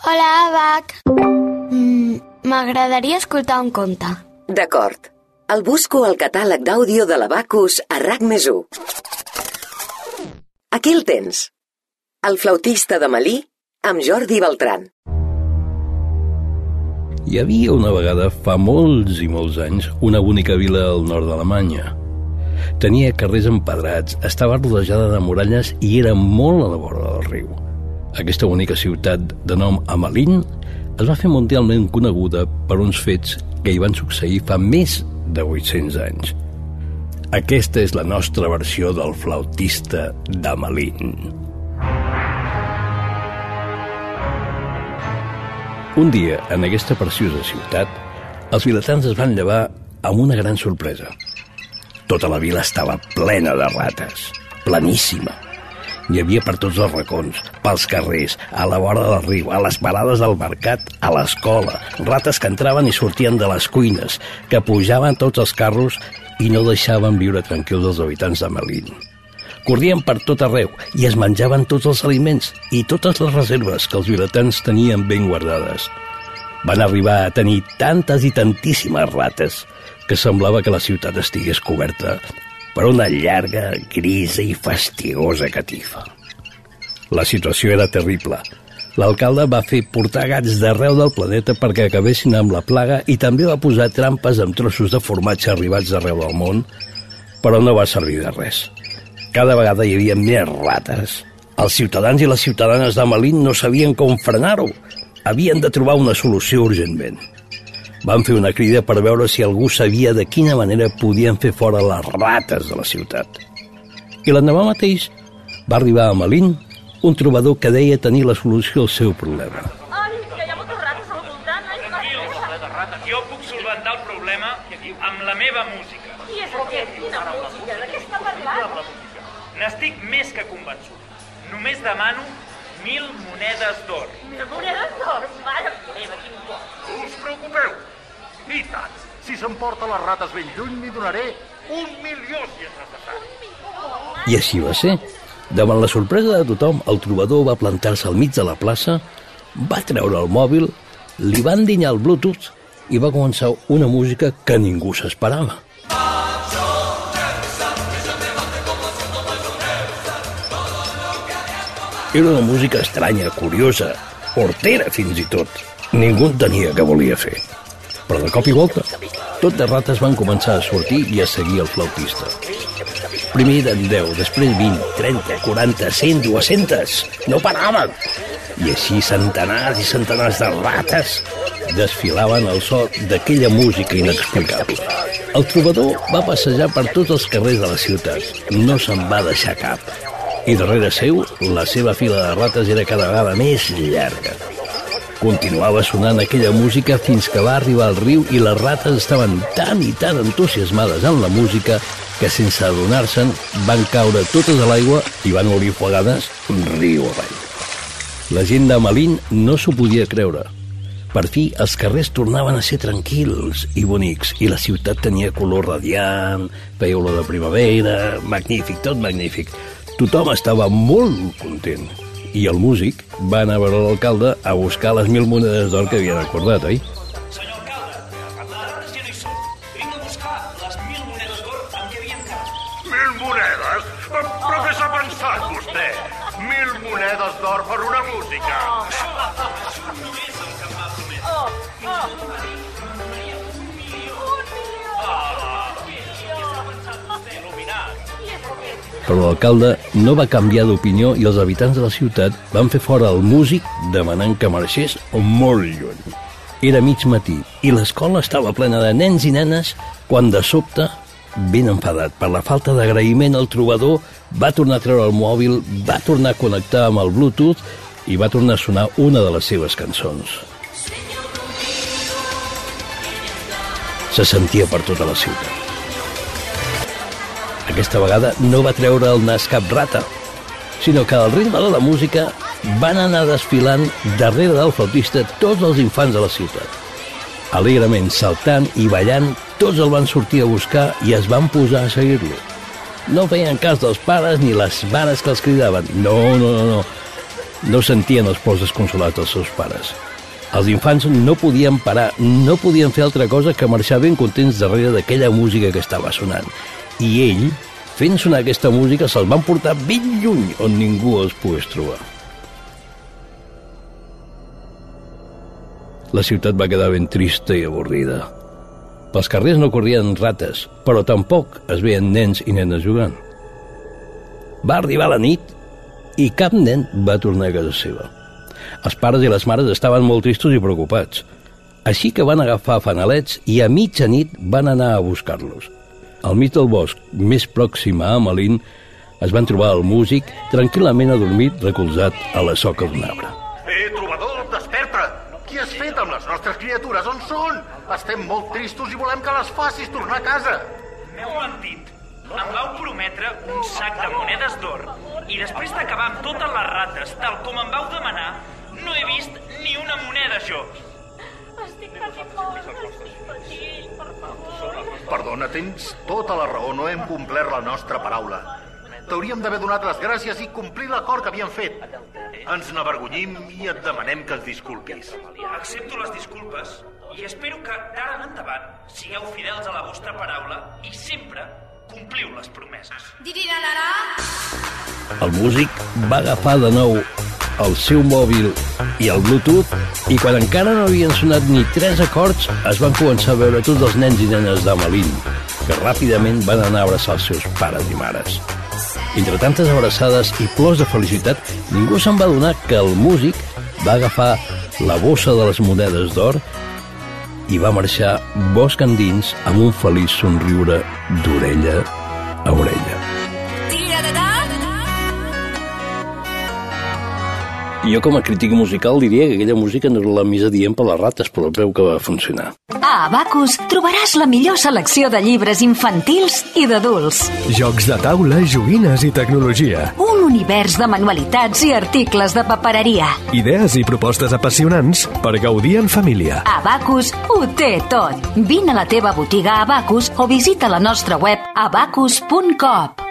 Hola, Abac. Mm, M'agradaria escoltar un conte. D'acord. El busco al catàleg d'àudio de l'Abacus a RAC més 1. Aquí el tens. El flautista de Malí amb Jordi Beltran. Hi havia una vegada, fa molts i molts anys, una bonica vila al nord d'Alemanya. Tenia carrers empedrats, estava rodejada de muralles i era molt a la vora del riu. Aquesta bonica ciutat de nom Amalín es va fer mundialment coneguda per uns fets que hi van succeir fa més de 800 anys. Aquesta és la nostra versió del flautista d'Amalín. Un dia, en aquesta preciosa ciutat, els vilatans es van llevar amb una gran sorpresa. Tota la vila estava plena de rates, pleníssima. N'hi havia per tots els racons, pels carrers, a la vora del riu, a les parades del mercat, a l'escola. Rates que entraven i sortien de les cuines, que pujaven tots els carros i no deixaven viure tranquils els habitants de Melín. Corrien per tot arreu i es menjaven tots els aliments i totes les reserves que els vilatans tenien ben guardades. Van arribar a tenir tantes i tantíssimes rates que semblava que la ciutat estigués coberta per una llarga, grisa i fastigosa catifa. La situació era terrible. L'alcalde va fer portar gats d'arreu del planeta perquè acabessin amb la plaga i també va posar trampes amb trossos de formatge arribats d'arreu del món, però no va servir de res. Cada vegada hi havia més rates. Els ciutadans i les ciutadanes de Malín no sabien com frenar-ho. Havien de trobar una solució urgentment. Van fer una crida per veure si algú sabia de quina manera podien fer fora les rates de la ciutat. I l'endemà mateix va arribar a Malín un trobador que deia tenir la solució al seu problema. Ai, que hi ha moltes rates al voltant. Ai. Jo puc solventar el problema amb la meva música. qui és aquest? Quina música? De què està parlant? N'estic més que convençut. Només demano mil monedes d'or. Mira, monedes d'or. Mare meva, quin bo. No us preocupeu. I tant. Si s'emporta les rates ben lluny, m'hi donaré un milió si és necessari. I així va ser. Davant la sorpresa de tothom, el trobador va plantar-se al mig de la plaça, va treure el mòbil, li van dinyar el Bluetooth i va començar una música que ningú s'esperava. Era una música estranya, curiosa, hortera fins i tot. Ningú entenia què volia fer. Però de cop i volta, tot de rates van començar a sortir i a seguir el flautista. Primer eren 10, després 20, 30, 40, 100, 200. No paraven. I així centenars i centenars de rates desfilaven al so d'aquella música inexplicable. El trobador va passejar per tots els carrers de la ciutat. No se'n va deixar cap. I darrere seu, la seva fila de rates era cada vegada més llarga. Continuava sonant aquella música fins que va arribar al riu i les rates estaven tan i tan entusiasmades en la música que sense adonar-se'n van caure totes a l'aigua i van morir ofegades riu avall. La gent de Malín no s'ho podia creure. Per fi, els carrers tornaven a ser tranquils i bonics i la ciutat tenia color radiant, feia olor de primavera, magnífic, tot magnífic. Tothom estava molt content. I el músic va anar a veure l'alcalde a buscar les mil monedes d'or que havien acordat, oi? Senyor alcalde, les ja no hi són. Vinc a buscar les mil monedes d'or amb què havien quedat. Mil monedes? Però, però què s'ha pensat, vostè? Mil monedes d'or per una música. Però l'alcalde no va canviar d'opinió i els habitants de la ciutat van fer fora el músic demanant que marxés molt lluny. Era mig matí i l'escola estava plena de nens i nenes quan de sobte, ben enfadat per la falta d'agraïment al trobador, va tornar a treure el mòbil, va tornar a connectar amb el Bluetooth i va tornar a sonar una de les seves cançons. Se sentia per tota la ciutat. Aquesta vegada no va treure el nas cap rata, sinó que al ritme de la música van anar desfilant darrere del flautista tots els infants de la ciutat. Alegrement saltant i ballant, tots el van sortir a buscar i es van posar a seguir-lo. No feien cas dels pares ni les mares que els cridaven. No, no, no, no. no sentien els plors desconsolats dels seus pares. Els infants no podien parar, no podien fer altra cosa que marxar ben contents darrere d'aquella música que estava sonant. I ell, fent sonar aquesta música, se'ls van portar ben lluny on ningú els pogués trobar. La ciutat va quedar ben trista i avorrida. Pels carrers no corrien rates, però tampoc es veien nens i nenes jugant. Va arribar la nit i cap nen va tornar a casa seva. Els pares i les mares estaven molt tristos i preocupats. Així que van agafar fanalets i a mitjanit van anar a buscar-los. Al mig del bosc, més pròxim a Amalín, es van trobar el músic tranquil·lament adormit recolzat a la soca d'un arbre. Eh, trobador, desperta! Què has fet amb les nostres criatures? On són? Estem molt tristos i volem que les facis tornar a casa. M'heu mentit. Em vau prometre un sac de monedes d'or i després d'acabar amb totes les rates, tal com em vau demanar, no he vist ni una moneda jo. Perdona, tens tota la raó, no hem complert la nostra paraula. T'hauríem d'haver donat les gràcies i complir l'acord que havíem fet. Ens n'avergonyim i et demanem que ens disculpis. Accepto les disculpes i espero que d'ara en endavant sigueu fidels a la vostra paraula i sempre compliu les promeses. El músic va agafar de nou el seu mòbil i el Bluetooth i quan encara no havien sonat ni tres acords es van començar a veure tots els nens i nenes d'Amalín que ràpidament van anar a abraçar els seus pares i mares. Entre tantes abraçades i plors de felicitat, ningú se'n va donar que el músic va agafar la bossa de les monedes d'or i va marxar bosc endins amb un feliç somriure d'orella a orella. Jo com a crític musical diria que aquella música no era la més adient per les rates, però veu que va funcionar. A Abacus trobaràs la millor selecció de llibres infantils i d'adults. Jocs de taula, joguines i tecnologia. Un univers de manualitats i articles de papereria. Idees i propostes apassionants per gaudir en família. Abacus ho té tot. Vine a la teva botiga Abacus o visita la nostra web abacus.coop.